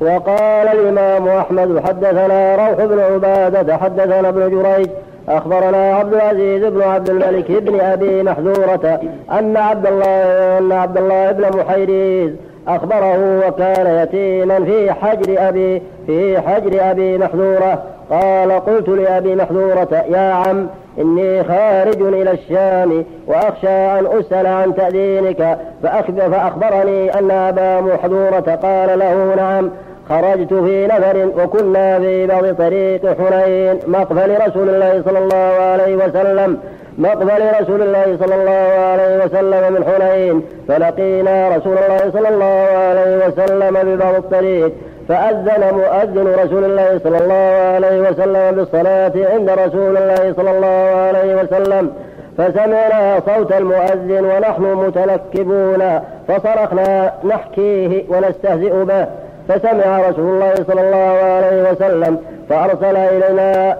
وقال الإمام أحمد حدثنا روح بن عبادة حدثنا ابن جريج أخبرنا عبد العزيز بن عبد الملك بن أبي محذورة أن عبد الله أن عبد الله بن محيريز أخبره وكان يتيما في حجر أبي في حجر أبي محذورة. قال قلت لأبي محذورة يا عم إني خارج إلى الشام وأخشى أن أسأل عن تأذينك فأخبرني أن أبا محذورة قال له نعم. خرجت في نفر وكنا في بعض طريق حنين. مقبل رسول الله صلى الله عليه وسلم. مقبل رسول الله صلى الله عليه وسلم من حنين. فلقينا رسول الله صلى الله عليه وسلم ببعض الطريق. فأذن مؤذن رسول الله صلى الله عليه وسلم بالصلاة عند رسول الله صلى الله عليه وسلم. فسمعنا صوت المؤذن ونحن متنكبون فصرخنا نحكيه ونستهزئ به. فسمع رسول الله صلى الله عليه وسلم فأرسل إلينا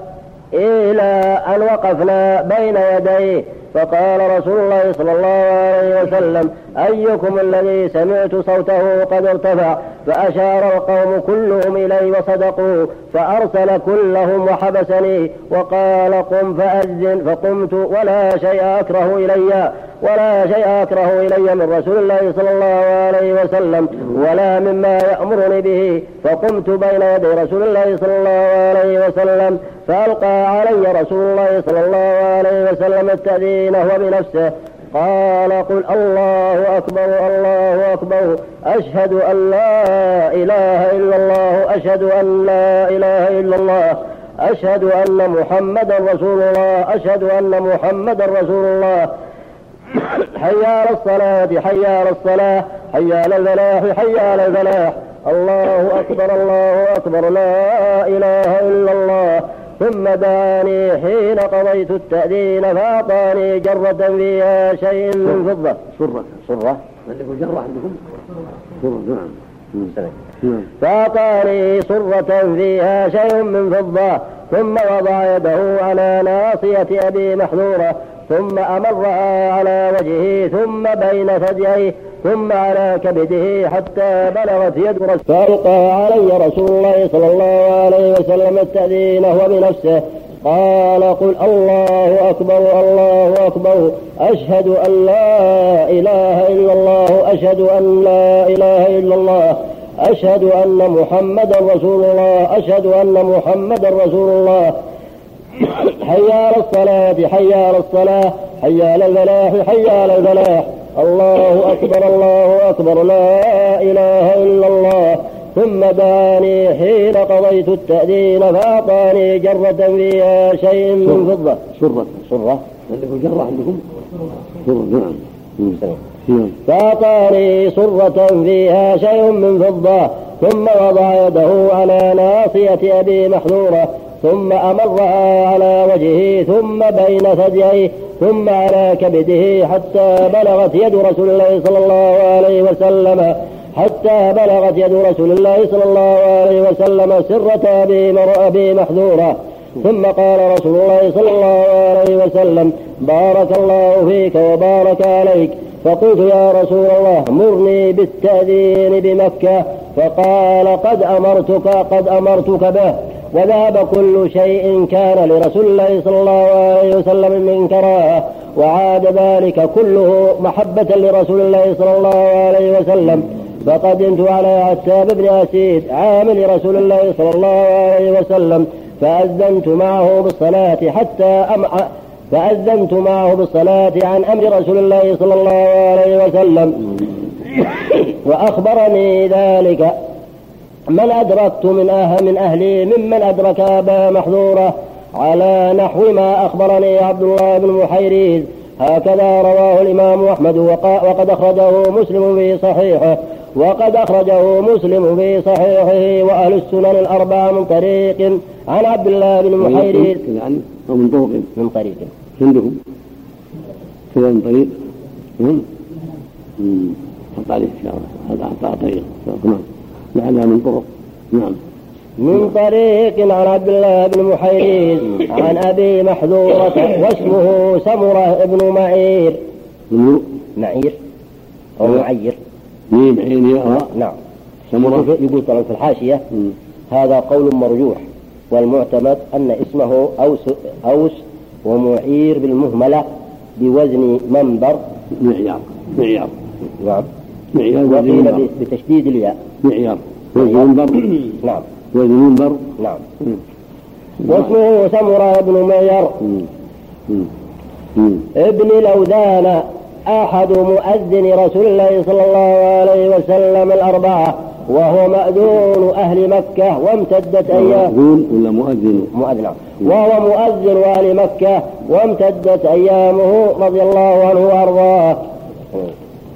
إلى أن وقفنا بين يديه فقال رسول الله صلى الله عليه وسلم أيكم الذي سمعت صوته قد ارتفع؟ فأشار القوم كلهم إلي وصدقوا فأرسل كلهم وحبسني وقال قم فأذن فقمت ولا شيء أكره إلي ولا شيء أكره إلي من رسول الله صلى الله عليه وسلم ولا مما يأمرني به. فقمت بين يدي رسول الله صلى الله عليه وسلم فألقى علي رسول الله صلى الله عليه وسلم التأذين. هو بنفسه. قال قل الله أكبر الله أكبر. أشهد أن لا إله إلا الله أشهد أن لا إله إلا الله أشهد أن محمدا رسول الله أشهد أن محمدا رسول الله. حي على الصلاة حي على الصلاة حي على الفلاح حي على الفلاح. الله أكبر الله أكبر. لا إله إلا الله. ثم دعاني حين قضيت التأذين فأعطاني جرة فيها شيء من فضة. سرة. سرة. عندكم جرة عندكم؟ سرة نعم. نعم. فأعطاني سرة فيها شيء من فضة ثم وضع يده على ناصية أبي محذورة ثم أمرها على وجهه ثم بين ثدييه ثم على كبده حتى بلغت يد رسول فألقى علي رسول الله صلى الله عليه وسلم التأذين هو بنفسه. قال قل الله أكبر الله أكبر. أشهد أن لا إله إلا الله أشهد أن لا إله إلا الله. أشهد أن محمدا رسول الله أشهد أن محمدا رسول الله. حي على الصلاة حي على الصلاة حي على الفلاح حي على الفلاح الله أكبر الله أكبر لا إله إلا الله. ثم دعاني حين قضيت التأذين فأعطاني جرة فيها شيء من فضة. سرة سرة عندكم جرة عندكم؟ سرة نعم. فأعطاني سرة فيها شيء من فضة ثم وضع يده على ناصية أبي محذورة. ثم أمرها على وجهه ثم بين ثدييه ثم على كبده حتى بلغت يد رسول الله صلى الله عليه وسلم حتى بلغت يد رسول الله صلى الله عليه وسلم سرة أبي, أبي محذورة. ثم قال رسول الله صلى الله عليه وسلم بارك الله فيك وبارك عليك. فقلت يا رسول الله مرني بالتأذين بمكة فقال قد أمرتك قد أمرتك به. وذهب كل شيء كان لرسول الله صلى الله عليه وسلم من كراهة وعاد ذلك كله محبة لرسول الله صلى الله عليه وسلم. فقدمت على عتاب بن أسيد عامل رسول الله صلى الله عليه وسلم. فأذنت معه بالصلاة حتى أم فأذنت معه بالصلاة عن أمر رسول الله صلى الله عليه وسلم. وأخبرني ذلك. من أدركت من أهل من أهلي ممن أدرك أبا محذورة على نحو ما أخبرني عبد الله بن محيريز. هكذا رواه الإمام أحمد وقد أخرجه مسلم في صحيحه. وقد أخرجه مسلم في صحيحه وأهل السنن الأربعة من طريق عن عبد الله بن محيريز. أو من طرق. من طريق. عندهم كذا من طريق. نعم حط عليه إن شاء الله. حط على طريق نعم لعلها من طرق. نعم. من طريق عن عبد الله بن محيريز عن أبي محذورة واسمه سمرة بن معير؟ معير أو معير. ميم عين ياء نعم. يقول طبعا في الحاشية. هذا قول مرجوح والمعتمد أن اسمه أوس, أوس ومعير بالمهملة بوزن منبر. معيار معيار. نعم. معيار وقيل بتشديد الياء. معيار. وزن منبر نعم. وزن منبر نعم. واسمه سمرة بن معير ابن لوذان أحد مؤذن رسول الله صلى الله عليه وسلم الأربعة وهو مأذون أهل مكة وامتدت أيام مأذون ولا مؤذن؟ مؤذن نعم. وهو مؤذن أهل مكة وامتدت أيامه رضي الله عنه وأرضاه.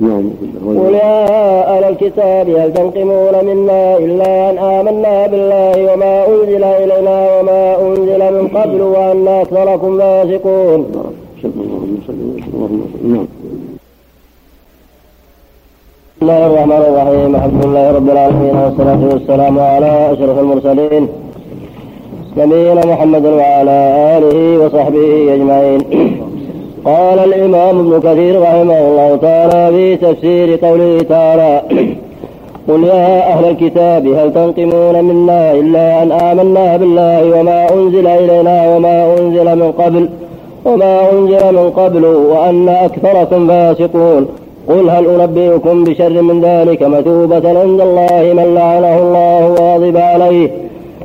نعم قل يا أهل الكتاب هل تنقمون منا إلا أن آمنا بالله وما أنزل إلينا وما أنزل من قبل وأن أكثركم فاسقون. نعم. بسم الله الرحمن الرحيم الحمد لله رب العالمين والصلاة والسلام على أشرف المرسلين نبينا محمد وعلى آله وصحبه أجمعين قال الإمام ابن كثير رحمه الله تعالى في تفسير قوله تعالى قل يا أهل الكتاب هل تنقمون منا إلا أن آمنا بالله وما أنزل إلينا وما أنزل من قبل وما أنزل من قبل وأن أكثركم فاسقون. قل هل أنبئكم بشر من ذلك؟ مثوبة عند الله من لعنه الله وغضب عليه.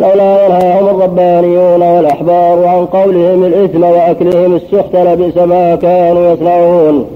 لولا ينهاهم الربانيون والأحبار عن قولهم الإثم وأكلهم السحت لبئس ما كانوا يصنعون.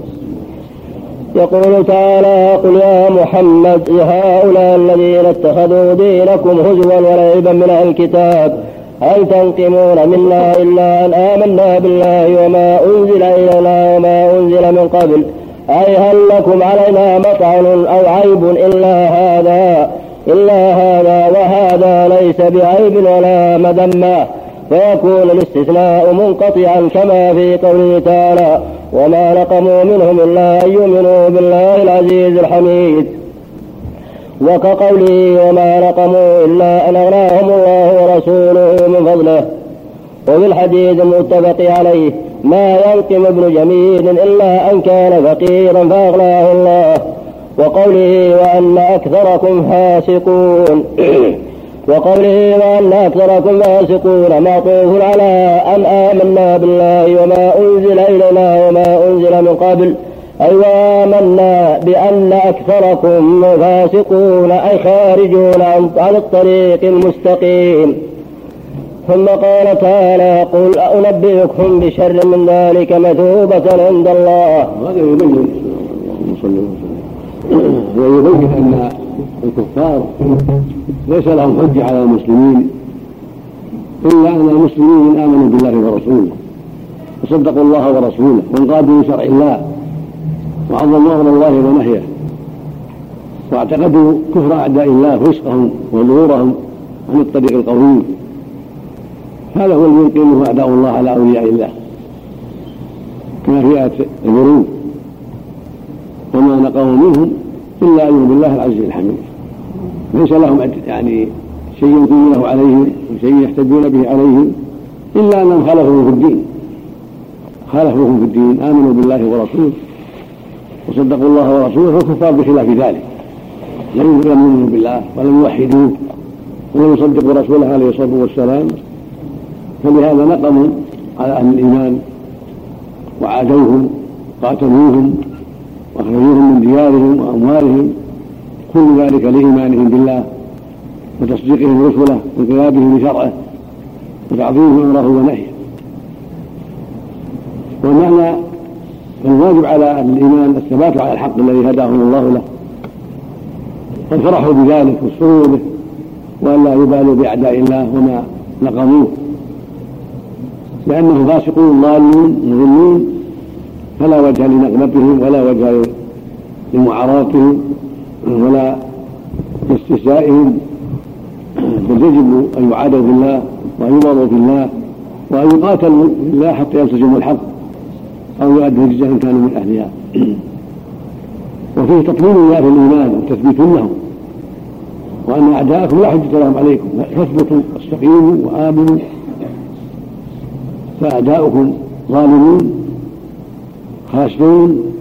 يقول تعالى قل يا محمد هؤلاء الذين اتخذوا دينكم هزوا ولعبا من أهل الكتاب هل تنقمون منا إلا أن آمنا بالله وما أنزل إلينا وما أنزل من قبل؟ أي هل لكم علينا مطعن أو عيب إلا هذا؟ إلا هذا وهذا ليس بعيب ولا مذمة. فيكون الاستثناء منقطعا كما في قوله تعالى وما نقموا منهم إلا أن يؤمنوا بالله العزيز الحميد. وكقوله وما نقموا إلا أن أغناهم الله ورسوله من فضله. وفي الحديث المتفق عليه ما ينقم ابن جميل إلا أن كان فقيرا فأغناه الله. وقوله وأن أكثركم فاسقون. وقوله وأن أكثركم فاسقون معطوف على أن آمنا بالله وما أنزل إلينا وما أنزل من قبل. أي وآمنا بأن أكثركم فاسقون أي خارجون عن الطريق المستقيم. ثم قال تعالى قل أنبئكم بشر من ذلك مثوبة عند الله. هذا يبين. ويبين أن الكفار ليس لهم حجة على المسلمين إلا أن المسلمين آمنوا بالله ورسوله وصدقوا الله ورسوله وانقادوا بشرع الله وعظموا أمر الله ونهيه واعتقدوا كفر أعداء الله فسقهم وظهورهم عن الطريق القويم هذا هو الذي يقيمه أعداء الله على أولياء الله كما في آية البروج وما نقموا منهم إلا أن بالله العزيز الحميد. ليس لهم يعني شيء ينكرونه عليهم وشيء يحتجون به عليهم إلا أنهم خالفوا في الدين. خالفوهم في الدين آمنوا بالله ورسوله وصدقوا الله ورسوله فالكفار بخلاف ذلك. لم يؤمنوا بالله ولم يوحدوه ولم يصدقوا رسوله عليه الصلاة والسلام. فلهذا نقموا على أهل الإيمان وعادوهم قاتلوهم وأخرجوهم من ديارهم وأموالهم كل ذلك لإيمانهم بالله وتصديقهم رسله وانقيادهم لشرعه وتعظيمهم أمره ونهيه. والمعنى الواجب على أهل الإيمان الثبات على الحق الذي هداهم الله له والفرح بذلك والسرور به وأن لا يبالوا بأعداء الله وما نقموه لأنهم فاسقون ضالون مضلون فلا وجه لنقمتهم ولا وجه لمعارضتهم ولا لاستهزائهم بل يجب أن يعادوا بالله وأن يبغضوا في الله وأن يقاتلوا في الله حتى يلتزموا الحق أو يؤدوا الجزية إن كانوا من أهلها. وفيه تطمين الله في الإيمان وتثبيت لهم. وأن أعداءكم لا حجة لهم عليكم فاثبتوا واستقيموا وآمنوا. فأعداؤكم ظالمون خاسرون.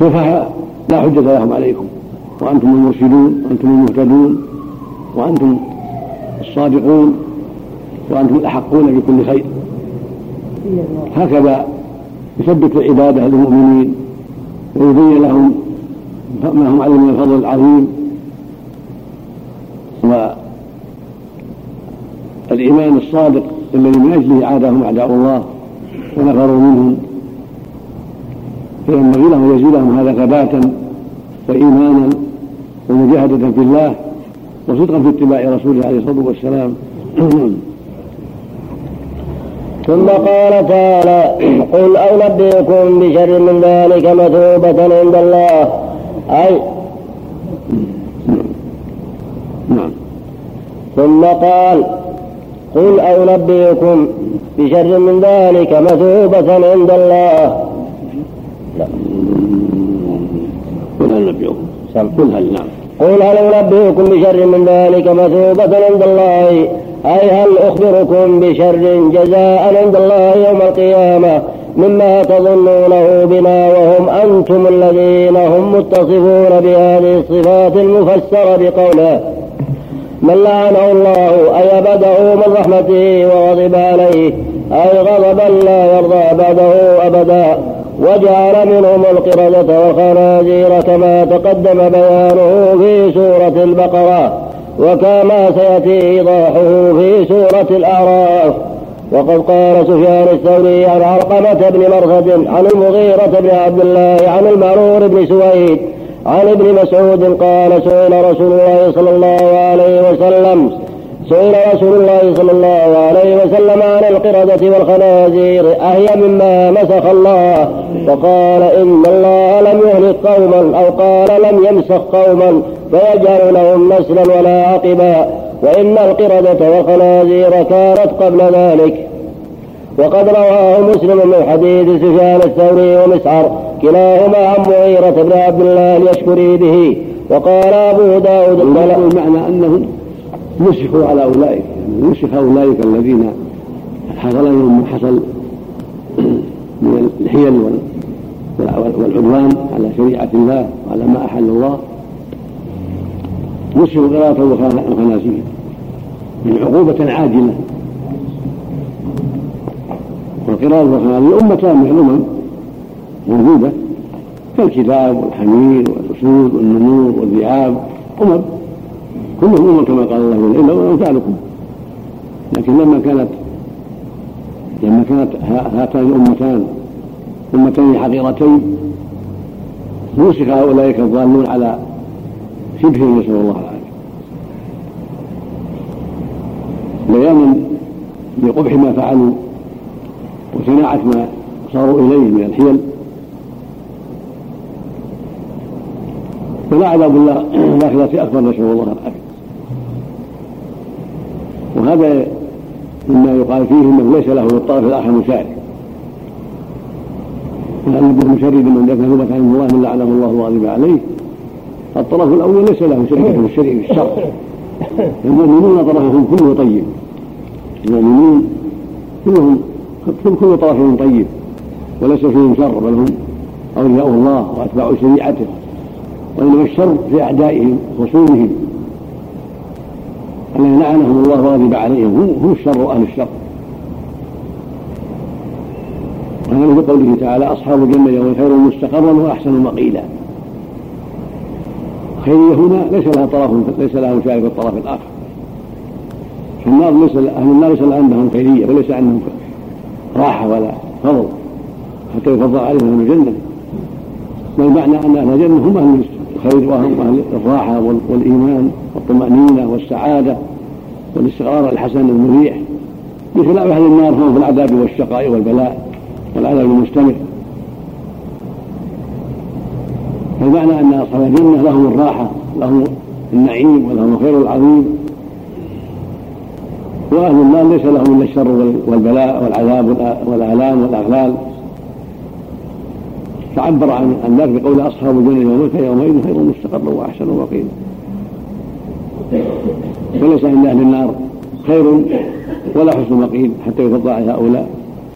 سفهاء لا حجة لهم عليكم. وأنتم المرشدون وأنتم المهتدون وأنتم الصادقون وأنتم الأحقون بكل خير. هكذا يثبت العبادة للمؤمنين ويبين لهم ما هم عليه من الفضل العظيم. والإيمان الصادق الذي من أجله عادهم أعداء الله ونفروا منهم. فينبغي لهم ان يزيدهم هذا ثباتا وإيمانا ومجاهدة في الله وصدقا في اتباع رسوله عليه الصلاة والسلام. ثم قال تعالى قل أنبئكم بشر من ذلك مثوبة عند الله. أي نعم. ثم قال قل أنبئكم بشر من ذلك مثوبة عند الله. قل هل نبئكم قل هل نعم قل هل أنبئكم بشر من ذلك مثوبة عند الله؟ أي هل أخبركم بشر جزاء عند الله يوم القيامة مما تظنونه بنا وهم أنتم الذين هم متصفون بهذه الصفات المفسرة بقوله من لعنه الله أي أبده من رحمته وغضب عليه أي غضبا لا يرضى بعده أبدا. وجعل منهم القردة والخنازير كما تقدم بيانه في سورة البقرة وكما سيأتي إيضاحه في سورة الأعراف. وقد قال سفيان الثوري عن علقمة بن مرثد عن المغيرة بن عبد الله عن المعرور بن سويد عن ابن مسعود قال سئل رسول الله صلى الله عليه وسلم سئل رسول الله صلى الله عليه وسلم عن القردة والخنازير أهي مما مسخ الله. فقال إن الله لم يهلك قوما أو قال لم يمسخ قوما فيجعل لهم نسلا ولا عقبا. وإن القردة والخنازير كانت قبل ذلك. وقد رواه مسلم من حديث سفيان الثوري ومسعر كلاهما عن مغيرة بن عبد الله اليشكري به. وقال أبو داود المعنى أنهم نسخوا على أولئك يعني نسخ أولئك الذين حصل لهم ما حصل من الحيل والعدوان على شريعة الله وعلى ما أحل الله. نسخوا قراءة وخنازير من عقوبة عاجلة والقراءة والخنازير من الأمم موجودة كالكتاب والحمير والأسود والنمور والذئاب أمم كلهم أمم كما قال الله إلا وأمثالكم لكن لما كانت لما كانت هاتان الأمتان أمتين حقيرتين نسخ أولئك الضالون على شبههم نسأل الله العافية. بيانا لقبح ما فعلوا وصناعة ما صاروا إليه من الحيل. ولا عذاب الله الآخرة أكبر نسأل الله العافية. وهذا مما يقال فيه إنه ليس له للطرف الآخر مشارك ابن مشرد من ثبت عن الله من لعنه الله وغضب عليه الطرف الأول ليس له شريك في الشرع في الشر المؤمنون طرفهم كله طيب. المؤمنون كلهم كل طرفهم طيب. وليس فيهم شر بل هم أولياء الله وأتباع شريعته. وإنما الشر في أعدائهم خصومهم الذين لعنهم الله وغضب عليهم هم الشر أهل الشر. وهذا في قوله تعالى أصحاب الجنة يوم خير مستقرا واحسن مقيلا. خيرية هنا ليس لها طرف ليس لها مشارك في الطرف الآخر. في النار ليس أهل النار ليس عندهم خيرية وليس عندهم راحة ولا فضل. حتى يفضل عليهم أهل الجنة. بل معنى أن أهل الجنة هم أهل الخير وهم أهل الراحه والإيمان والطمأنينة والسعادة والاستقرار الحسن المريح بخلاف أهل النار هم في العذاب والشقاء والبلاء والعذاب المستمر. فالمعنى أن أصحاب الجنة لهم الراحة لهم النعيم ولهم الخير العظيم. وأهل النار ليس لهم إلا الشر والبلاء والعذاب والآلام والأغلال. فعبر عن ذلك بقول أصحاب الجنة يومئذ يومئذ خير مستقرا وأحسن وقيلا وليس عند أهل النار خير ولا حسن مقيل حتى يفضل على هؤلاء.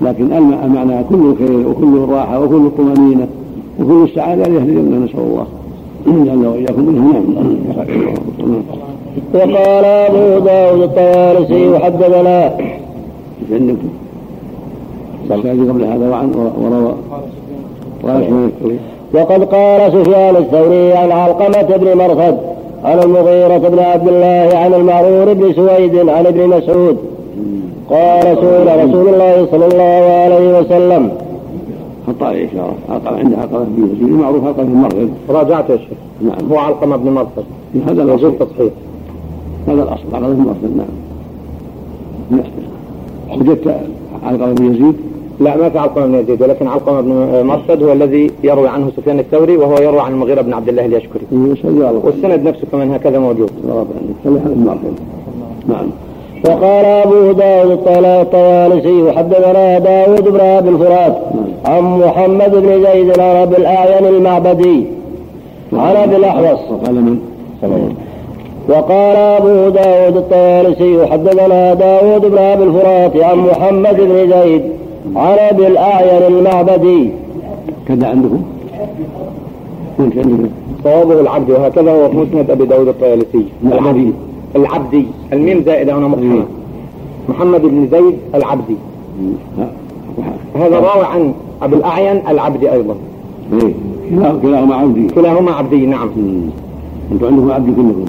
لكن المعنى كل خير وكل راحة وكل طمأنينة وكل السعادة لأهل الجنة نسأل الله. جل وإياكم منهم. نعم وقال أبو داود الطيالسي وحدثنا. عندكم قبل هذا وعن وروى وقد قال سفيان الثوري عن علقمة بن مرثد عن المغيرة بن عبد الله عن المعرور بن سويد عن ابن مسعود. قال سئل رسول الله صلى الله عليه وسلم. حط عليه إشارة علقمة عنده علقمة بن يزيد المعروف علقمة بن مرثد. راجعت يا شيخ. نعم. هو علقمة بن مرثد. هذا الأصل. تصحيح. هذا الأصل. علقمة بن مرثد نعم. وجدت علقمة بن يزيد. لا ما في علقمة بن يزيد ولكن علقمة بن مرثد هو الذي يروي عنه سفيان الثوري وهو يروي عن المغيرة بن عبد الله اليشكري. والسند نفسه كمان هكذا موجود. نعم. وقال أبو داود الطيالسي وحدثنا داود بن أبي الفرات عن محمد بن زيد أبي الأعين المعبدي. عن أبي الأحوص. وقال من؟ وقال أبو داود الطيالسي حدثنا داود بن أبي الفرات عن محمد بن زيد عن ابي الاعين المعبدي. كذا عندكم؟ صوابه العبد وهكذا هو في مسند أبي داود الطيالسي. العبدي. العبدي. الميم زائده هنا مقحمه محمد بن زيد العبدي. هذا راوي عن ابي الأعين العبدي أيضا. إيه. كلاهما عبدي. كلاهما عبدي نعم. أنتم عندكم عبدي كلكم.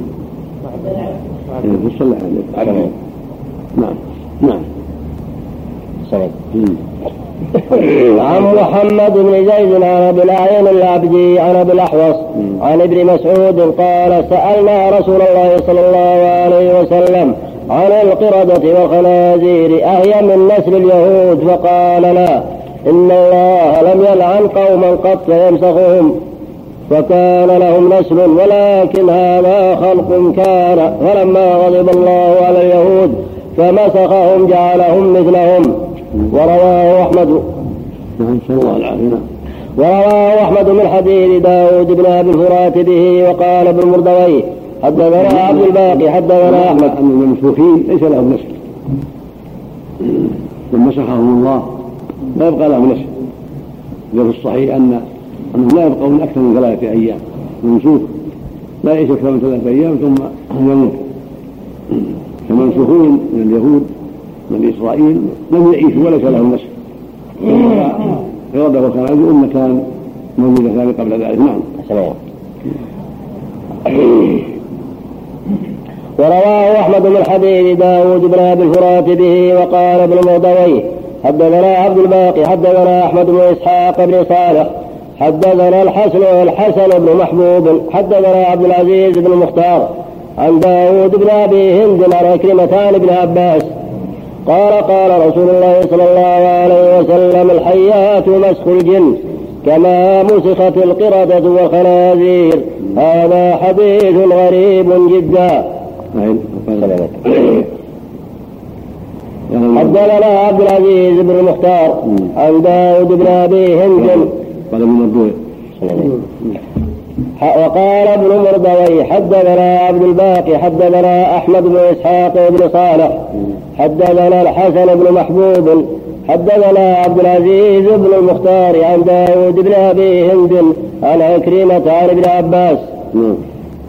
إيه عليه نعم. نعم. عن محمد بن زيد عن أبي الأعين العبدي عن أبي الأحوص عن ابن مسعود قال سألنا رسول الله صلى الله عليه وسلم عن القردة والخنازير أهي من نسل اليهود؟ فقال لا إن الله لم يلعن قوما قط فيمسخهم فكان لهم نسل ولكن هذا خلق كان فلما غضب الله على اليهود فمسخهم جعلهم مثلهم. ورواه أحمد. ورواه أحمد من حديث داود بن أبي الفرات به وقال ابن مردويه حدثنا عبد الباقي حدثنا أحمد. أن المسلوكين ليس لهم نسل من مسخهم الله لا يبقى لهم نسل في الصحيح أن أنهم لا يبقون أكثر من ثلاثة أيام. المنسوخ لا يعيش أكثر من ثلاثة أيام ثم يموت فمنسوخون من اليهود من إسرائيل لم يعيشوا وليس لهم نسل. غرده وخنازير أمتان موجودتان قبل ذلك. نعم. ورواه أحمد بن حديث داود بن أبي الفرات به وقال ابن مردويه حدثنا عبد الباقي حدثنا أحمد بن إسحاق بن صالح حدثنا الحسن الحسن بن محبوب حدثنا عبد العزيز بن المختار عن داود بن أبي هند عن عكرمتان بن عباس. قال قال رسول الله صلى الله عليه وسلم الحيات مسخ الجن كما مسخت القردة والخنازير. هذا حديث غريب جدا. حدثنا عبد العزيز بن المختار عن داود بن أبي هند. قال ابن وقال ابن مردوي حدثنا عبد الباقي حدثنا أحمد بن إسحاق بن صالح حدثنا الحسن بن محبوب حدثنا عبد العزيز بن المختار عن داود بن أبي هند عن عكرمة عن ابن عباس.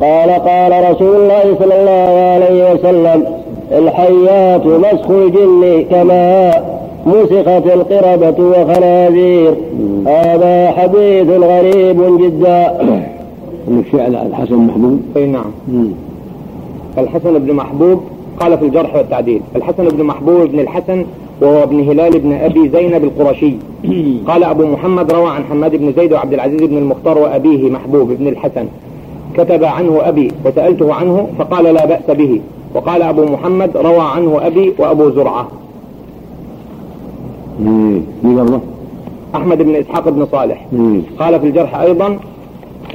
قال قال رسول الله صلى الله عليه وسلم الحيات مسخ الجن كما مسخت القردة وخنازير. هذا حديث غريب جدا. الشعر الحسن محبوب. إي نعم. الحسن بن محبوب قال في الجرح والتعديل الحسن بن محبوب بن الحسن وهو ابن هلال بن أبي زينب القرشي. قال أبو محمد روى عن حماد بن زيد وعبد العزيز بن المختار وأبيه محبوب بن الحسن. كتب عنه أبي وسألته عنه فقال لا بأس به. وقال أبو محمد روى عنه أبي وأبو زرعة. أحمد بن إسحاق بن صالح. قال في الجرح أيضا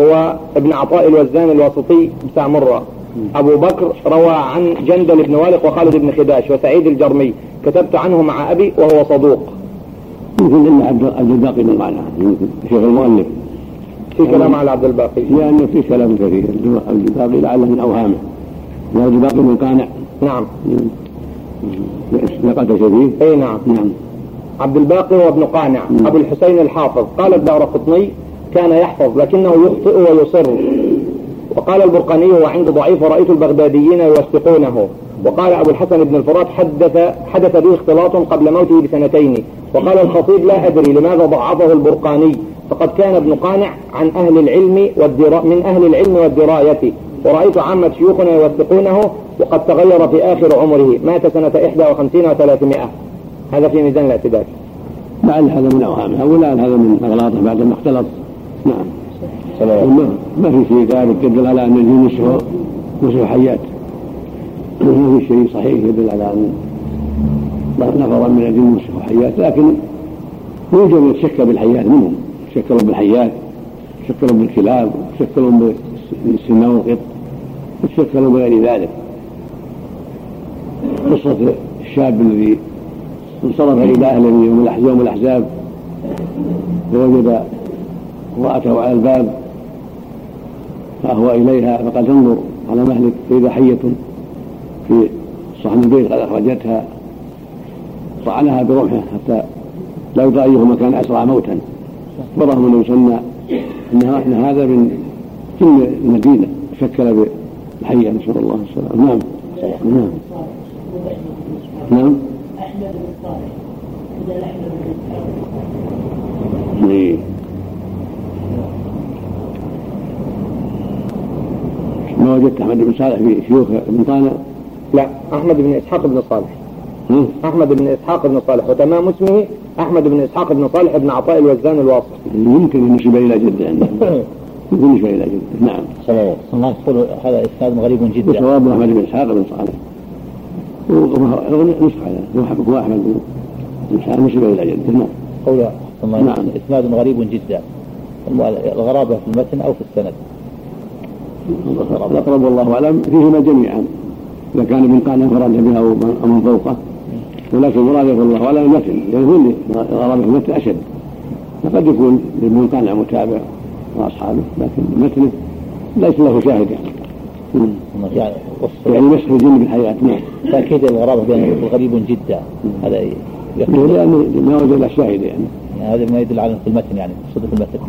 هو ابن عطاء الوزان الواسطي بتاع مرة. أبو بكر روى عن جندل بن والق وخالد بن خداش وسعيد الجرمي. كتبت عنه مع أبي وهو صدوق. يمكن إن عبد عبد الباقي من معناه شيخ المؤلف. في كلام على عبد الباقي. لأنه في كلام كثير. عبد الباقي لعله من أوهامه. وعبد الباقي من قانع. نعم. لقد فيه إي نعم. نعم. عبد الباقي وابن قانع. أبو الحسين الحافظ. قال الدار قطني كان يحفظ لكنه يخطئ ويصر. وقال البرقاني وعند ضعيف ورأيت البغداديين يوثقونه. وقال أبو الحسن بن الفرات حدث حدث به اختلاط قبل موته بسنتين. وقال الخطيب لا أدري لماذا ضعفه البرقاني. فقد كان ابن قانع عن أهل العلم والدرا من أهل العلم والدراية. ورأيت عامة شيوخنا يوثقونه وقد تغير في آخر عمره. مات سنة 51 و300 هذا في ميزان الاعتدال لعل هذا من أوهامه أو لعل هذا من أغلاطه بعد ما اختلط. نعم. ما, ما في شيء ذلك يدل على أن الجن نصف نصف حيات. ما في شيء صحيح يدل على أن نفرا من الجن نصف حيات لكن يوجد من يتشكل بالحيات منهم يتشكلون بالحيات يتشكلون بالكلاب يتشكلون بالسماء والقط يتشكلون بغير ذلك. قصة الشاب الذي انصرف إلى أهله يوم يوم الأحزاب فوجد امراته على الباب فأهوى إليها فقال انظر على مهلك فإذا حية في صحن البيت قد أخرجتها. طعنها برمحه حتى لا يدرى أيهما كان أسرع موتا. ورغم أنه يسمى إن هذا من جن المدينة شكل بالحيه نسأل الله السلامة. نعم. نعم. نعم. أحمد بن صالح بدل أحمد بن إيه. ما وجدت أحمد بن صالح في شيوخ ابن طانع لا أحمد بن إسحاق بن صالح. أحمد بن إسحاق بن صالح. وتمام اسمه أحمد بن إسحاق بن صالح بن عطاء الوزان الواسطي يمكن ينسب إلى جدة يمكن ينسب إلى جدة. نعم. الله يقول هذا إسناد غريب جدا. وصواب أحمد بن إسحاق بن صالح. نسخ هذا هو احمد بن اسحاق نسب إلى جدة. نعم. قول نعم. إسناد غريب جدا. الغرابة في المتن أو في السند. الاقرب والله اعلم فيهما جميعا. إذا كان ابن قال انفرد بها أو من فوقه. ولكن المراد والله اعلم المتن اللي الغرابه في المتن أشد. فقد يكون لابن قانع متابع وأصحابه لكن متنه ليس له شاهد يعني. يعني يعني مسح الجن بالحياة نعم. تأكيد الغرابة بأنه غريب جدا. هذا لأنه ما وجد له شاهد يعني. يعني هذا ما يدل على في المتن يعني مقصود في المتن.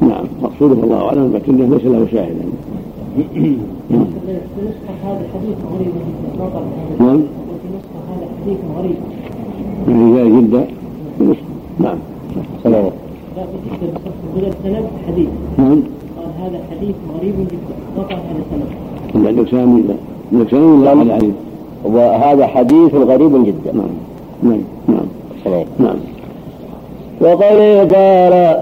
نعم مقصوده والله اعلم المتن ليس له شاهد يعني. نعم في نسخة هذا الحديث غريب. جدا نعم. في نسخة هذا الحديث غريب يعني جاء جدا نعم سلام. لا بدل سند حديث نعم. قال هذا حديث غريب جدا قطع هذا سند عندك سامي لا عندك سامي لا هذا حديث؟ وهذا حديث غريب جدا. نعم. نعم. نعم. نعم. وقوله تعالى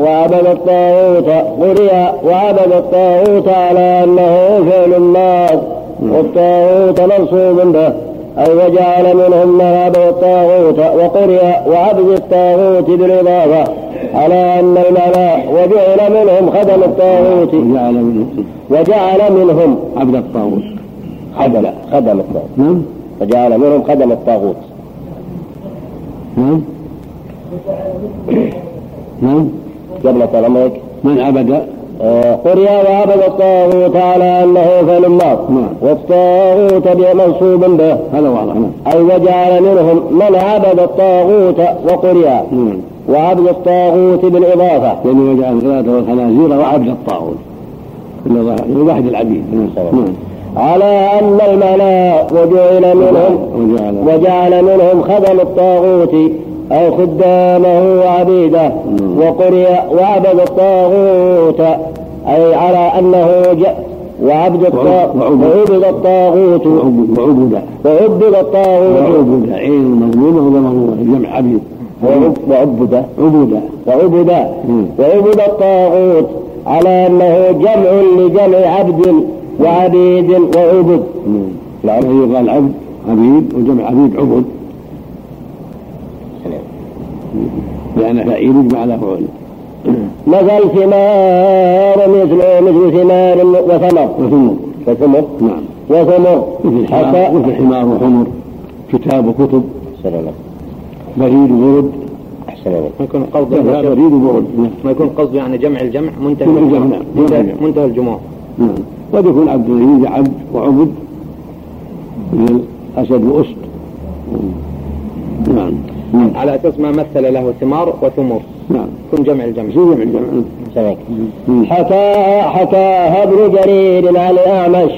وعبد الطاغوت قرئ وعبد الطاغوت على أنه فعل الناس والطاغوت منصوب به أي وجعل منهم من عبد الطاغوت وقرئ وعبد الطاغوت بالإضافة على أن المعنى وجعل منهم خدم الطاغوت. وجعل منهم وجعل منهم عبد الطاغوت. خدم خدم الطاغوت. نعم. وجعل منهم خدم الطاغوت. نعم. نعم. قبل طال عمرك. من عبد؟ قرئ وعبد الطاغوت على أنه فعل النار نعم. والطاغوت منصوب به. هذا واضح نعم. أي وجعل منهم من عبد الطاغوت وقرئ نعم. وعبد الطاغوت بالإضافة. يعني وجعل القردة والخنازير وعبد الطاغوت. واحد العبيد. نعم. على أن المعنى وجعل منهم وجعل منهم خدم الطاغوت. أو خدامه وعبيده وقرئ وعبد الطاغوت أي على أنه جاء وعبد الطاغوت وعبد الطاغوت. وعبد وعبد الطاغوت. وعبد عين مضمومة وضممومة جمع عبيد وعبد عبد. وعبد. وعبد الطاغوت على أنه جمع لجمع عبد وعبيد وعبد. نعم يقال عبد عبيد وجمع عبيد عبد. لأن فعيل يجمع على فعول مثل ثمار مثل مثل ثمار وثمر. وثمر. وثمر. نعم. وثمر. مثل حمار مثل حمار وحمر. كتاب وكتب. أحسن الله. بريد وبرد. أحسن الله. ما يكون قصد لا بريد وبرد. نعم. ما يكون قصد يعني جمع الجمع منتهى جمع الجمع،. منتهى, الجموع نعم. قد يكون عبد يوجد عبد وعبد من الأسد وأسد. نعم. نعم. على أساس ما مثل له ثمار وثمر. نعم. يكون جمع الجمع. جمع الجمع. مم. حكى حكاها ابن جرير عن الأعمش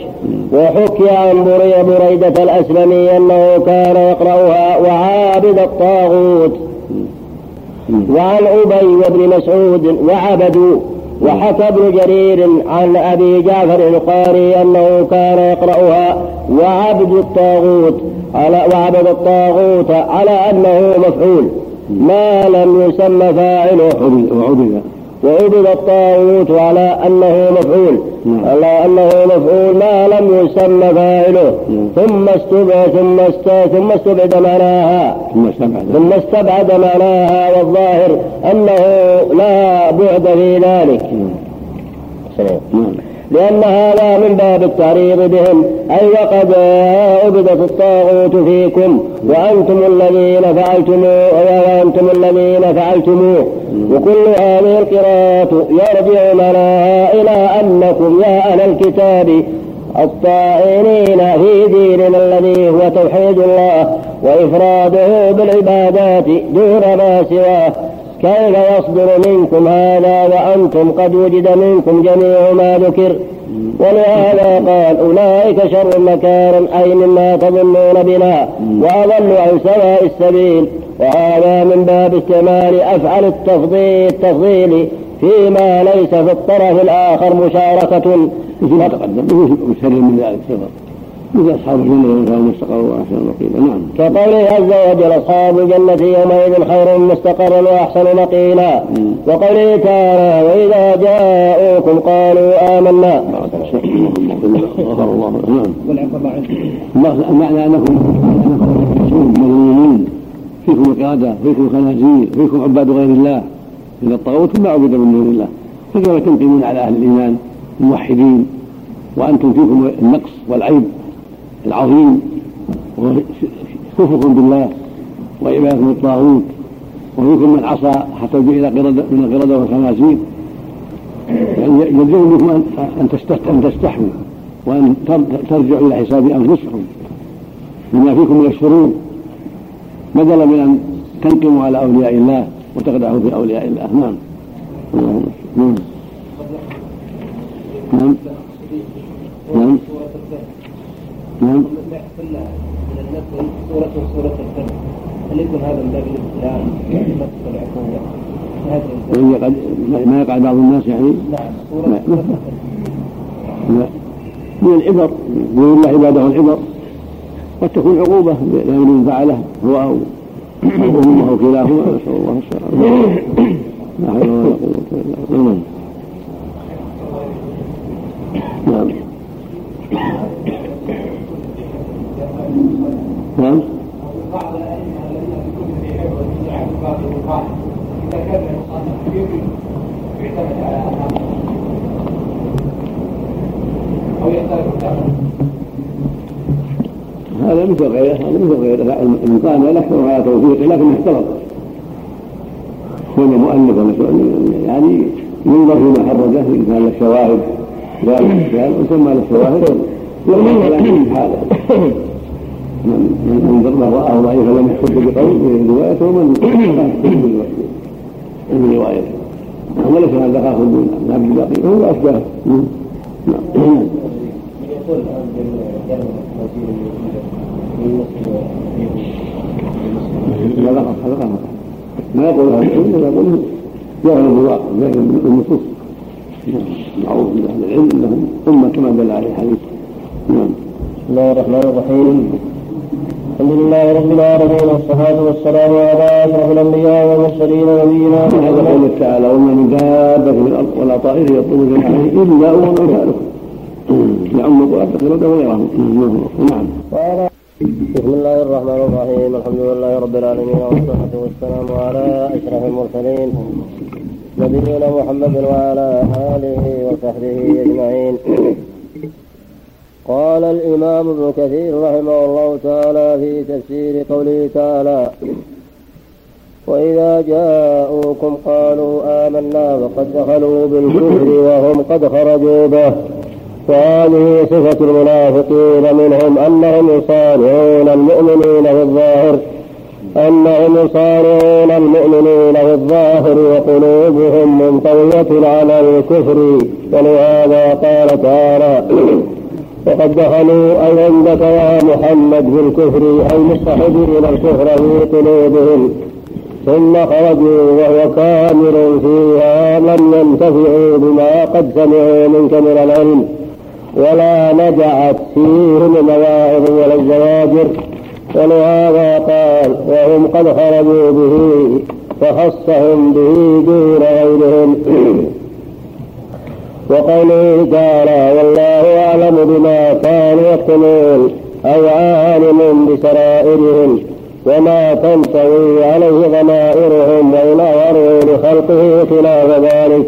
وحكي عن بري بريدة الأسلمي أنه كان يقرأها وعابد الطاغوت وعن أبي وابن مسعود وعبدوا وحكى ابن جرير عن أبي جعفر القاري أنه كان يقرأها وعبد الطاغوت على وعبد الطاغوت على أنه مفعول. ما لم يسمى فاعله وعبد وعبد الطاغوت على أنه مفعول. نعم. على أنه مفعول ما لم يسمى فاعله. نعم. ثم استبعد ثم است- ثم استبعد معناها ثم استبعد. استبعد معناها والظاهر أنه لا بعد في ذلك. نعم. لأن هذا من باب التعريض بهم. أي وقد عبدت الطاغوت فيكم. وأنتم الذين فعلتم وأنتم الذين فعلتموه وكل هذه القراءة يرجع معناها إلى أنكم يا أهل الكتاب الطائعين في ديننا الذي هو توحيد الله وإفراده بالعبادات دون ما سواه. كيف يصدر منكم هذا وأنتم قد وجد منكم جميع ما ذكر؟ ولهذا قال أولئك شر مكانا أي مما تظنون بنا وأضل عن سواء السبيل. وهذا من باب استعمال أفعل التفضيل التفضيل فيما ليس في الطرف الآخر مشاركة. مثل ما تقدم؟ من ذلك مثل أصحاب الجنة كانوا مستقروا وأحسن مقيلا نعم. كقوله عز وجل أصحاب الجنة يومئذ خير مستقرا وأحسن مقيلا وقوله تعالى وإذا جاءوكم قالوا آمنا. غفر الله نعم. المعنى أنكم أنكم مظلومين فيكم القادة فيكم الخنازير فيكم عباد غير الله. إن الطاغوت ما عبد من دون الله. فكيف تنقمون على أهل الإيمان الموحدين وأنتم فيكم النقص والعيب. العظيم وكفركم بالله وعبادكم الطاغوت وفيكم من عصى حتى قردة من القردة والخنازير. يعني يلزم منكم أن أن تستح- أن تستحوا وأن تر- ترجعوا إلى حساب أنفسكم بما فيكم من الشرور بدلا من أن تنقموا على أولياء الله وتقدحوا في أولياء الله نعم نعم. نعم. نعم. سورة سورة الفجر هل يكون هذا من باب الابتلاء وإن يقع ما يقع بعض الناس يعني؟ نعم لا من العبر يقول الله عباده العبر. قد تكون عقوبة لأمر فعله هو أو أو أمه أو كلاهما نسأل الله السلامة. لا حول ولا قوة إلا بالله. نعم. نعم هذا مثل غيره هذا مثل غيره المقام الاكثر على توفيقه لكنه احترق كون مؤلف يعني ينظر فيما حرجه ان كان له شواهد ذلك وثم له شواهد يؤمن كلامه حاله من من من رآه ضعيفا لم يحب بقول روايته ومن من روايته وليس هذا خاص من عبد الباقي هو أشباه. نعم يقول هذا غلط ما يقول هذا العلم ولا يقول يغلب الواقع يغلب النصوص. معروف من أهل العلم إنهم أمة كما دل عليه الحديث. نعم. بسم الله الرحمن الرحيم. الحمد لله رب العالمين والصلاة والسلام على أشرف الأنبياء والمرسلين نبينا محمد. قوله تعالى وما من دابة في الأرض ولا طائر يطلب جناحيه إلا هو أمثالكم يعم تقريبا وغيرهم نعم. بسم الله الرحمن الرحيم الحمد لله رب العالمين والصلاة والسلام على أشرف المرسلين نبينا محمد وعلى آله وصحبه أجمعين. قال الإمام ابن كثير رحمه الله تعالى في تفسير قوله تعالى وإذا جاءوكم قالوا آمنا وقد دخلوا بالكفر وهم قد خرجوا به وهذه صفة المنافقين منهم أنهم يصارعون المؤمنين في الظاهر أنهم يصارعون المؤمنين في الظاهر وقلوبهم منطوية على الكفر ولهذا قال تعالى وقد دخلوا أي عندك يا محمد في الكفر أي مستحبين الكفر في قلوبهم. ثم خرجوا وهو كامل فيها لم ينتفعوا بما قد سمعوا منك من العلم. ولا نجعت فيهم المواعظ ولا الزواجر. ولهذا قال وهم قد خرجوا به فخصهم به دون غيرهم وقوله تعالى والله أعلم بما كانوا يكتمون أي عالم بسرائرهم وما تنطوي عليه ضمائرهم وإن أظهروا لخلقه خلاف ذلك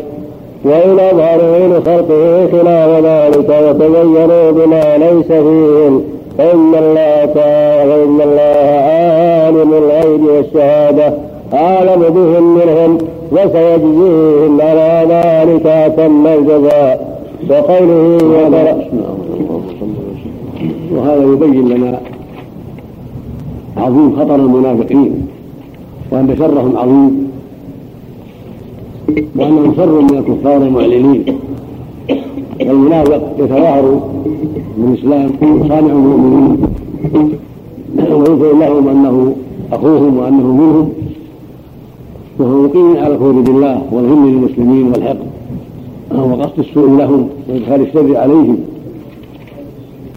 وإن أظهروا لخلقه خلاف ذلك وتبينوا بما ليس فيهم. فإن الله تعالى فإن الله عالم الغيب والشهادة أعلم بهم منهم. وسيجزيهم على ذلك أتم الجزاء وقوله وهذا يبين لنا عظيم خطر المنافقين وأن شرهم عظيم وأنهم شر من الكفار المعلنين. والمنافق يتظاهر بالإسلام صانع المؤمنين. ويظهر لهم أنه أخوهم وأنه منهم. وهو مقيم على الكفر بالله والغم للمسلمين والحقد وقصد السوء لهم وإدخال الشر عليهم.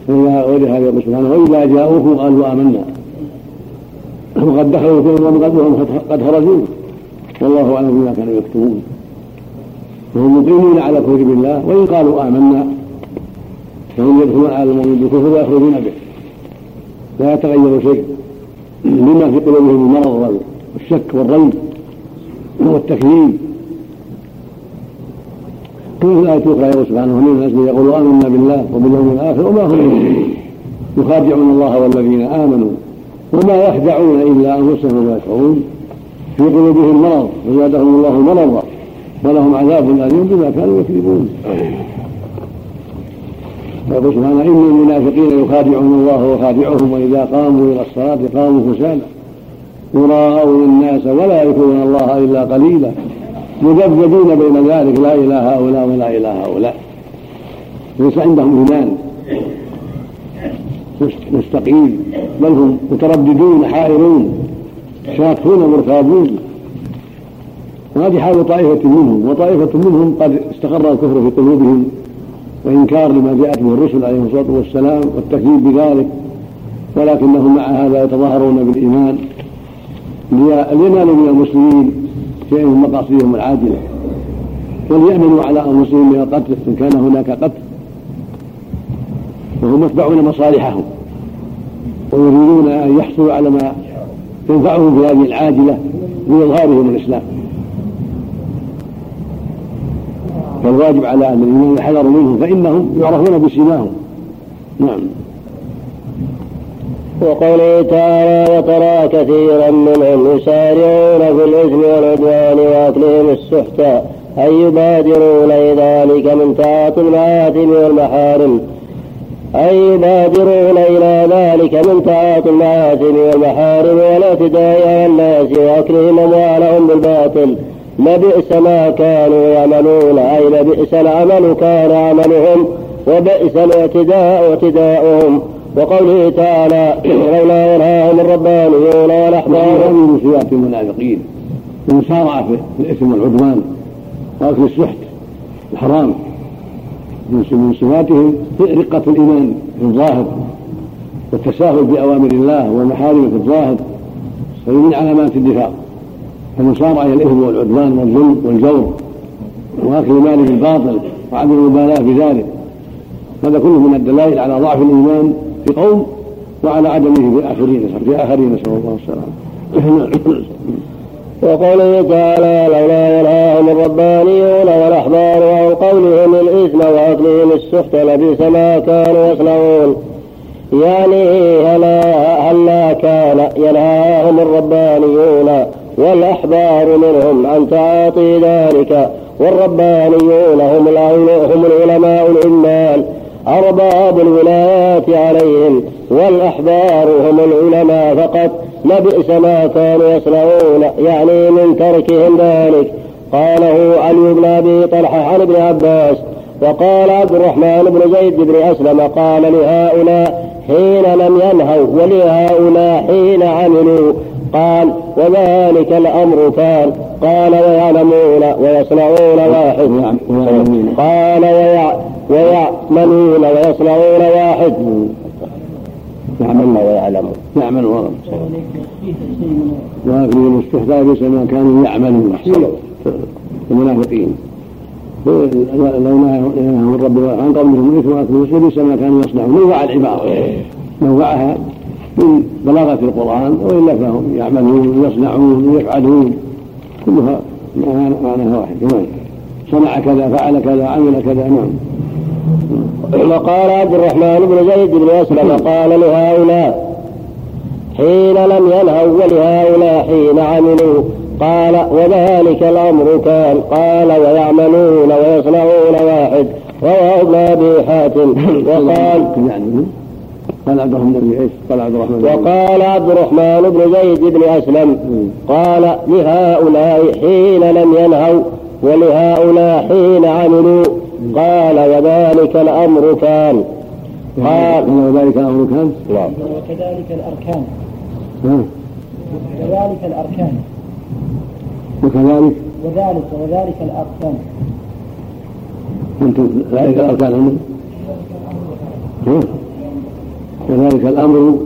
ولهذا يقول سبحانه وإذا جاءوكم قالوا آمنا. وقد دخلوا في وهم قد خرجوا. والله أعلم بما كانوا يكتمون. وهم مقيمون على الكفر بالله. وإن قالوا آمنا فهم يدخلون على المؤمن بالكفر ويخرجون به. لا يتغير شيء. لما في قلوبهم المرض والشك والريب. والتكذيب كما في الآية الأخرى يقول سبحانه ومن الناس من يقول آمنا بالله وباليوم الآخر وما هم يخادعون الله والذين آمنوا وما يخدعون إلا أنفسهم وما يشعرون. في قلوبهم مرض وزادهم الله مرضا ولهم عذاب أليم بما كانوا يكذبون. يقول سبحانه إن المنافقين يخادعون الله وخادعهم وإذا قاموا إلى الصلاة قاموا كسالى يراءون الناس ولا يذكرون الله إلا قليلا. مذبذبين بين ذلك لا إله هؤلاء ولا إله هؤلاء. ليس عندهم إيمان. مستقيم. بل هم مترددون حائرون شاكون مرتابون. وهذه حال طائفة منهم. وطائفة منهم قد استقر الكفر في قلوبهم وإنكار لما جاءت به الرسل عليهم الصلاة والسلام والتكذيب بذلك. ولكنهم مع هذا يتظاهرون بالإيمان. لينالوا من المسلمين شيء من مقاصدهم العاجلة وليأمنوا على أنفسهم من القتل إن كان هناك قتل. وهم يتبعون مصالحهم ويريدون أن يحصلوا على ما ينفعهم في هذه العاجلة بإظهارهم الإسلام. فالواجب على أهل الإيمان الحذر منهم فإنهم يعرفون بسيماهم. نعم. وقوله تعالى وترى كثيرا منهم يسارعون في الإثم والعدوان وأكلهم السحت أي يبادرون إلى ذلك من تعاطي المآثم والمحارم. أي يبادرون إلى ذلك من تعاطي المآثم والمحارم والاعتداء على الناس وأكلهم أموالهم بالباطل. لبئس ما كانوا يعملون أي لبئس العمل كان عملهم وبئس الاعتداء اعتداؤهم. وقوله تعالى لولا ينهاهم الربانيون والاحبار من صفات المنافقين المسارعه في الاثم والعدوان واكل السحت الحرام. من صفاتهم رقة الإيمان في الظاهر والتساهل بأوامر الله والمحارم في الظاهر هذه من علامات النفاق المسارعه إلى الإثم والعدوان والظلم والجور واكل المال بالباطل وعدم المبالاة بذلك. هذا كله من الدلائل على ضعف الإيمان في قوم وعلى عدمه في اخرين في اخرين نسأل الله السلامة. وقوله تعالى لولا ينهاهم الربانيون والأحبار عن قولهم الإثم وأكلهم السحت لبئس ما كانوا يصنعون. يعني هلا هلا كان ينهاهم الربانيون والأحبار منهم عن تعاطي ذلك والربانيون هم هم العلماء العمال. أرباب الولايات عليهم والأحبار هم العلماء فقط. لبئس ما كانوا يصنعون يعني من تركهم ذلك. قاله علي بن أبي طلحة عن ابن عباس وقال عبد الرحمن بن زيد بن أسلم قال لهؤلاء حين لم ينهوا ولهؤلاء حين عملوا قال وذلك الأمر كان. قال ويعلمون ويصنعون واحد. قال ويعملون ويصنعون واحد. يعملون ويعلمون. يعملون وفي الاستحقاق ليس ما كانوا يعملون المنافقين. لو نهاهم الرب عن قولهم الاثم واكلوا ليس ما كانوا يصنعون. نوع العبارة. نوعها من بلاغة القرآن وإلا فهم يعملون ويصنعون ويفعلون. كلها معناها واحد. صنع كذا فعل كذا عمل كذا. نعم. وقال عبد الرحمن بن زيد بن أسلم قال لهؤلاء حين لم ينهوا ولهؤلاء حين عملوا قال وذلك الأمر كان قال ويعملون ويصنعون واحد رواه ابن أبي حاتم وقال قال عبد الرحمن بن إيش؟ قال عبد الرحمن وقال عبد الرحمن بن زيد بن أسلم قال لهؤلاء حين لم ينهوا ولهؤلاء حين عملوا قال وذلك الأمر كان. قال وذلك الأمر كان؟ نعم. وكذلك الأركان. وذلك الأركان. وكذلك؟ وذلك وذلك الأركان. أنتم ذلك الأركان هم؟ كذلك الأمر؟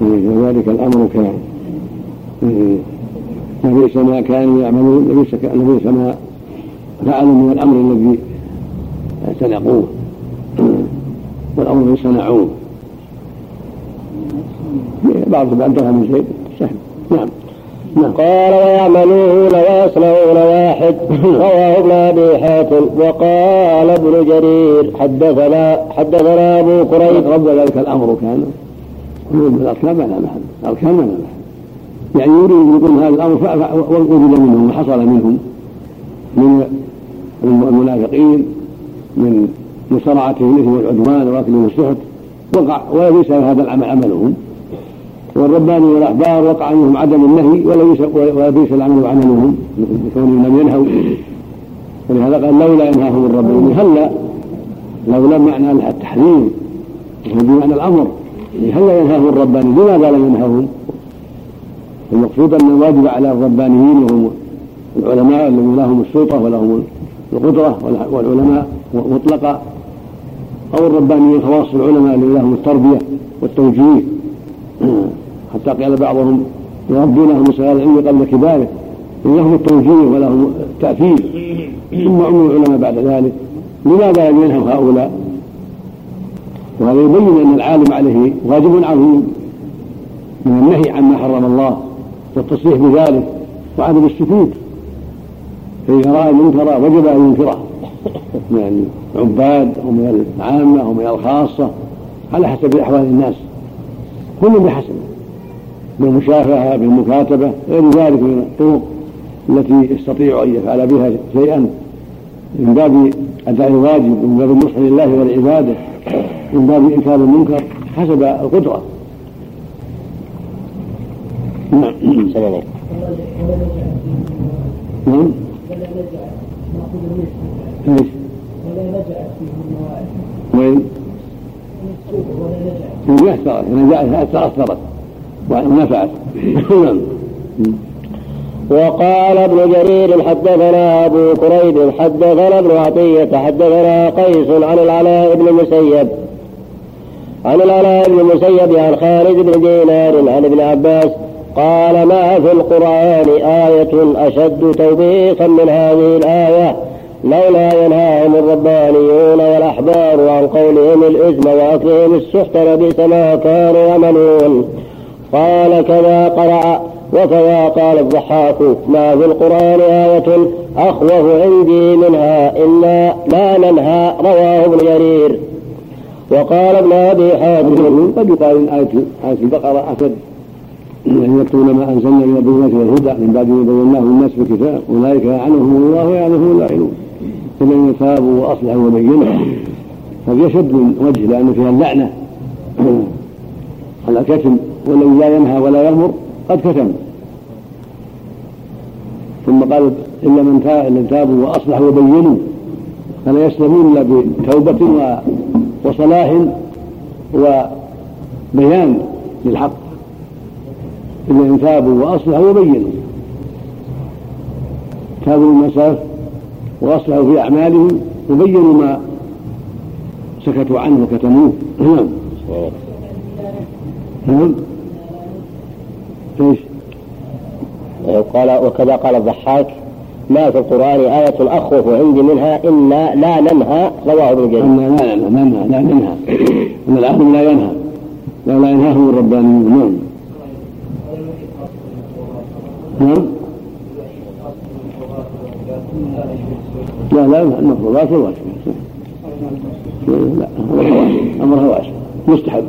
كذلك الأمر كان. لبئس ما كانوا يعملون لبئس ما فعلوا من الأمر الذي اعتنقوه. والأمر الذي صنعوه. بعضهم أنتهى من شيء سهل. نعم. نعم. قال ويعملون ويصنعون واحد. رواه ابن أبي حاتم. وقال ابن جرير حدثنا حدثنا أبو قريب. رب ذلك الأمر كان. الأركان ما لا محل. الاركان ما لا محل. يعني يريد أن يقول هذا الأمر وجد منهم وحصل منهم. من المنافقين من مصارعتهم الاثم والعدوان واكلهم السحت وقع وليس هذا العمل عملهم. والرباني والاحبار وقع عنهم عدم النهي وليس العمل عملهم بكونهم لم ينهوا. ولهذا قال لولا ينهاهم الرباني هلا لولا معنى التحريم بمعنى الأمر هلا ينهاهم الرباني؟ لماذا لم ينهاهم؟ المقصود أن الواجب على الربانيين وهم العلماء الذين لهم السلطة ولهم القدرة والعلماء مطلقا أو الربانيين خواص العلماء الذين لهم التربية والتوجيه. حتى قال بعضهم يربونهم صغار العلم قبل كباره. لهم التوجيه ولهم التأثير ثم عموم العلماء بعد ذلك. لماذا لم ينهوا هؤلاء؟ وهذا يبين أن العالم عليه واجب عظيم. من النهي عما حرم الله. والتصريح بذلك وعدم السكوت فإذا رأى المنكر وجب أن ينكره. من العباد أو من العامة أو من الخاصة على حسب أحوال الناس. كل بحسب بالمشافهة بالمكاتبة غير ذلك من الطرق التي يستطيع أن يفعل بها شيئا. من باب أداء الواجب من باب النصح لله ولعباده من باب إنكار المنكر حسب القدرة. نعم إيش؟ ولا نجعت فيه وين؟ ولا نجعت ونفعت نعم وقال ابن جرير حدثنا أبو كريب حدثنا ابن عطية حدثنا قيس عن العلاء بن المسيب عن العلاء بن المسيب عن خالد بن دينار عن ابن عباس قال ما في القرآن آية أشد توبيخا من هذه الآية؟ لولا ينهاهم الربانيون والأحبار عن قولهم الإثم وأكلهم السحت لبئس ما كانوا يعملون. قال كذا قرأ وكذا قال الضحاك. ما في القرآن آية أخوف عندي منها إلا لا ننهى رواه ابن جرير. وقال ابن أبي حاتم قد يقال آية آية البقرة أشد. الذين يكتبون ما أنزلنا من البينات والهدى من بعد ما بيناه الناس في الكتاب أولئك يلعنهم الله ويلعنهم اللاعنون الذين تابوا وأصلحوا وبينوا هذا يشد من وجه لأن فيها اللعنة. على كتم والذي لا ينهى ولا يأمر قد كتم. ثم قال إلا من تاب تابوا وأصلحوا وبينوا فلا يسلمون إلا بتوبة وصلاح وبيان للحق. إلا إن تابوا وأصلحوا وبينوا. تابوا من سلف وأصلحوا في أعمالهم وبينوا ما سكتوا عنه وكتموه. نعم. نعم. إيش؟ قال وكذا قال الضحاك ما في القرآن آية أخوف عندي منها إلا لا ننهى. رواه ابن جرير. لا لا ننهى لا ننهى. أن العالم لا ينهى. لا لا ينهاهم الربانيون. نعم. نعم. لا لا المفروضات والواجب لا أمرها واسع مستحب.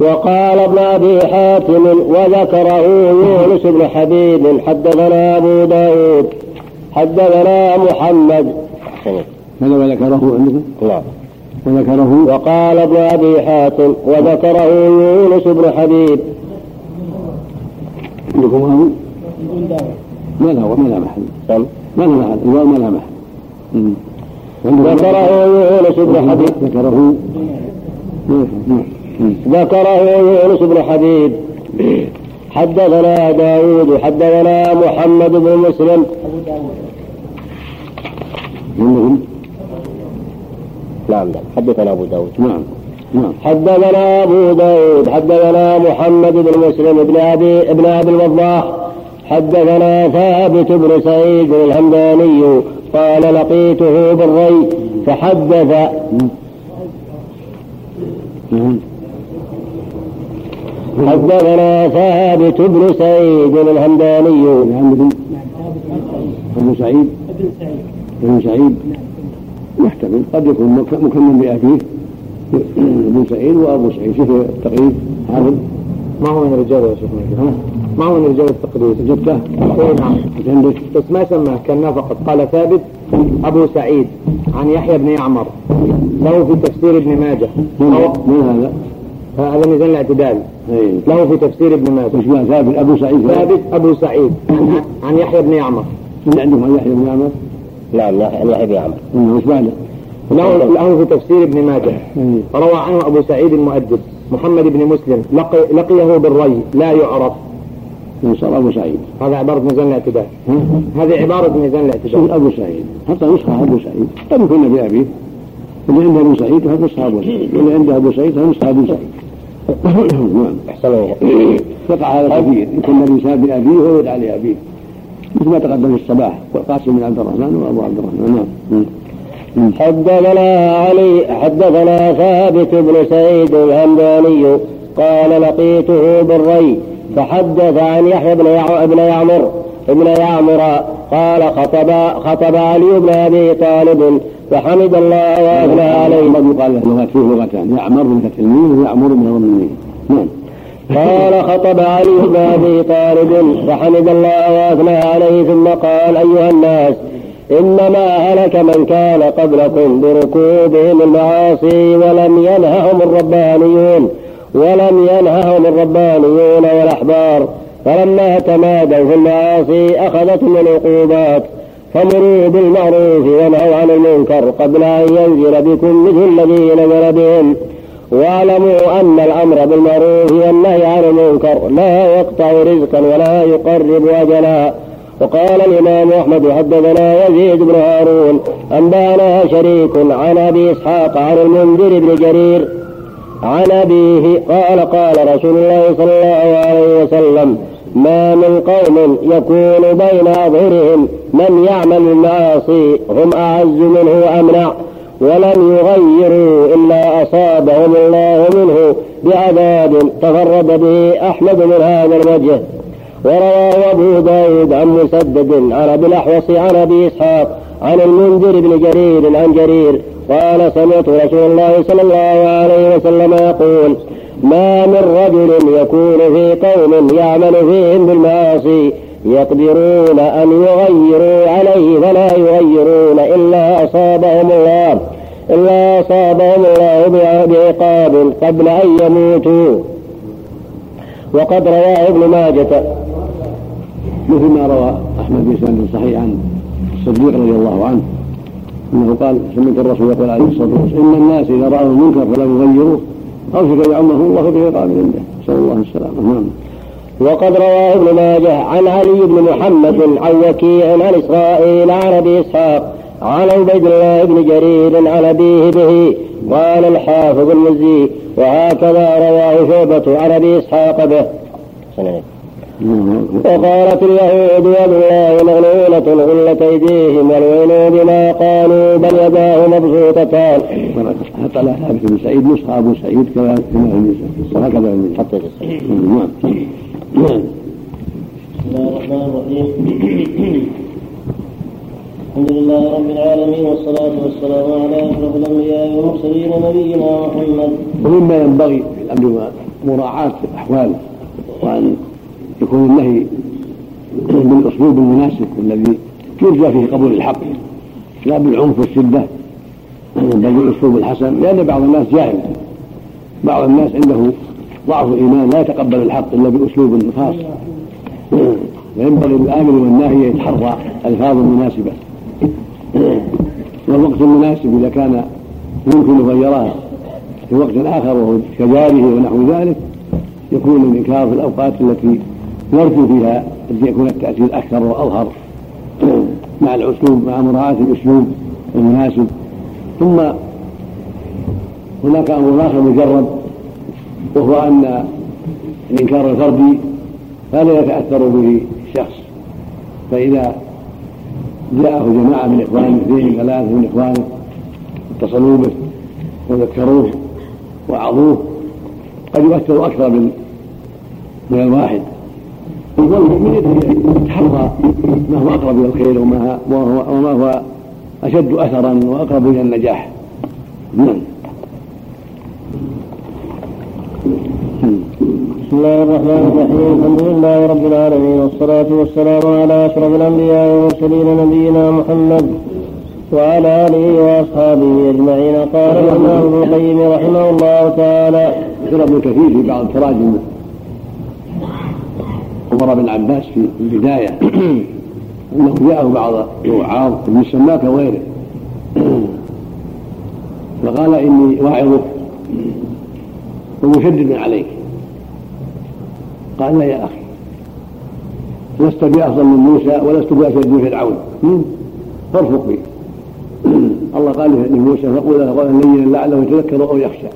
وقال ابن أبي حاتم وذكره يونس بن حبيب حدثنا أبو داود حدثنا محمد. هذا وذكره عندكم؟ نعم وذكره؟ وقال ابن أبي حاتم وذكره يونس بن حبيب عندكم أبو؟ ما له ما له محل. ما له محل. الواو ما له محل. ذكره يونس بن حبيب ذكره. ذكره يونس بن حبيب حدثنا داود حدثنا محمد بن مسلم. نعم حدثنا أبو داود. نعم. حدثنا أبو داود حدثنا محمد بن مسلم بن أبي ابن أبي الوضاح حدثنا ثابت بن سعيد الهمداني قال لقيته بالري فحدث. نعم حدثنا ثابت بن سعيد الهمداني. أبو سعيد. ابن سعيد. يحتمل قد يكون مكمل بأبيه. ابن سعيد وأبو سعيد. شوف التقريب حافظ. ما هو من الرجال يا شيخ ها؟ ما هو من رجال التقريب جبته اي نعم. عندك بس ما سماه كان فقط قال ثابت أبو سعيد عن يحيى بن يعمر. له في تفسير ابن ماجه. من هذا؟ هذا؟ ميزان الاعتدال. اي له في تفسير ابن ماجه. ثابت. أبو سعيد. ثابت أبو سعيد عن, يحيى بن يعمر. من عندكم عن يحيى بن عمر؟ نعم يحيى يحيى بن عمرو وش بعده؟ له له في تفسير ابن ماجه. روى عنه أبو سعيد المؤدب محمد بن مسلم لقي لقيه بالري لا يعرف. صار أبو سعيد. هذا عبارة ميزان الاعتدال؟ هذه عبارة ميزان الاعتدال. أبو سعيد. حتى نسخة أبو سعيد. قد يكون بابيه اللي عنده أبو سعيد هذا نسخة أبو سعيد. واللي عنده أبو سعيد هذا نسخة أبو سعيد. نعم. أحسن. يقع هذا كثير يكون الانسان بابيه ويدعى لابيه مثل ما تقدم في الصباح والقاسم بن عبد الرحمن وأبو عبد الرحمن. نعم. حدثنا علي حدثنا ثابت بن سعيد الهمداني قال لقيته بالري فحدث عن يحيى بن يع- بن يعمر ابن يعمر قال خطب خطب علي بن أبي طالب فحمد الله وأثنى عليه. قد يقال له فيه لغتان يعمر من فتح الميم ويعمر من الميم. نعم. قال خطب علي بن أبي طالب فحمد الله وأثنى عليه ثم قال أيها الناس إنما هلك من كان قبلكم بركوبهم المعاصي ولم ينههم الربانيون ولم ينههم الربانيون والأحبار. فلما تمادوا في المعاصي أخذتهم العقوبات فمروا بالمعروف ونهوا عن المنكر قبل أن ينزل بكم مثل الذي نزل بهم. واعلموا أن الأمر بالمعروف والنهي عن المنكر لا يقطع رزقا ولا يقرب أجلا. وقال الإمام أحمد حدثنا يزيد بن هارون أنبانا شريك عن أبي إسحاق عن المنذر بن جرير عن أبيه قال قال رسول الله صلى الله عليه وسلم ما من قوم يكون بين أظهرهم من يعمل المعاصي هم أعز منه وأمنع ولم يغيروا إلا أصابهم الله منه بعذاب تفرد به أحمد من هذا الوجه. ورواه أبو داود عن مسدد عن أبي الأحوص عن أبي إسحاق عن المنذر بن جرير عن جرير قال سمعت رسول الله صلى الله عليه وسلم يقول ما من رجل يكون في قوم يعمل فيهم بالمعاصي يقدرون أن يغيروا عليه فلا يغيرون إلا أصابهم الله إلا أصابهم الله بعقاب قبل أن يموتوا. وقد رواه ابن ماجة مثل ما روى أحمد بن سعد صحيح عن الصديق رضي الله عنه أنه قال سمعت الرسول يقول عليه الصلاة والسلام إن الناس إذا رأوا المنكر فلم يغيروه اوشك ان يعمه الله بعقاب عنده. نسال الله السلامه نعم. وقد رواه ابن ماجه عن علي بن محمد عن وكيع عن إسرائيل عن أبي إسحاق عن عبيد الله بن جرير عن أبيه به قال الحافظ المزي وهكذا رواه شعبة عن أبي إسحاق به. وقالت اليهود يد الله مغلولة غلت أيديهم والويل بما قالوا بل يداه مبسوطتان. حتى على ثابت بن سعيد نسخة أبو سعيد كما كما وهكذا حتى نعم. نعم. بسم الله الرحمن الرحيم. الحمد لله رب العالمين والصلاة والسلام على أشرف الأنبياء والمرسلين نبينا محمد. ومما ينبغي في الأمر مراعاة الأحوال وأن يكون النهي بالأسلوب المناسب الذي يرجى فيه قبول الحق لا بالعنف والشدة بل بالأسلوب الحسن لأن بعض الناس جاهل. بعض الناس عنده ضعف الإيمان لا يتقبل الحق إلا بأسلوب خاص. فينبغي للامر والناهي يتحرى ألفاظ مناسبة. والوقت المناسب إذا كان يمكن غيرها في وقت آخر وهو كجاره ونحو ذلك يكون الإنكار في الأوقات التي نرجو فيها أن يكون التأثير أكثر وأظهر مع الأسلوب مع مراعاة الأسلوب المناسب. ثم هناك أمر آخر مجرد وهو أن الإنكار الفردي فلا يتأثر به الشخص. فإذا جاءه جماعة من إخوانه اثنين ثلاثة من إخوانه اتصلوا به وذكروه وعظوه قد يؤثر أكثر من من الواحد. والمؤمن يتحرى ما هو أقرب إلى الخير وما هو وما هو أشد اثرا وأقرب إلى النجاح. نعم. بسم الله الرحمن الرحيم. الحمد لله رب العالمين والصلاة والسلام على أشرف الأنبياء والمرسلين نبينا محمد وعلى آله وأصحابه أجمعين. قال الإمام ابن القيم رحمه الله تعالى كثير في بعض التراجم. عمر بن عباس في البداية. أنه جاءه بعض الوعاظ ابن السماك وغيره. فقال إني واعظك ومشدد عليك. قال لا يا أخي لست بأفضل من موسى ولست بأشد من فرعون. فارفق بي. الله قال لموسى فقول له قولا لينا لعله يتذكر أو يخشى.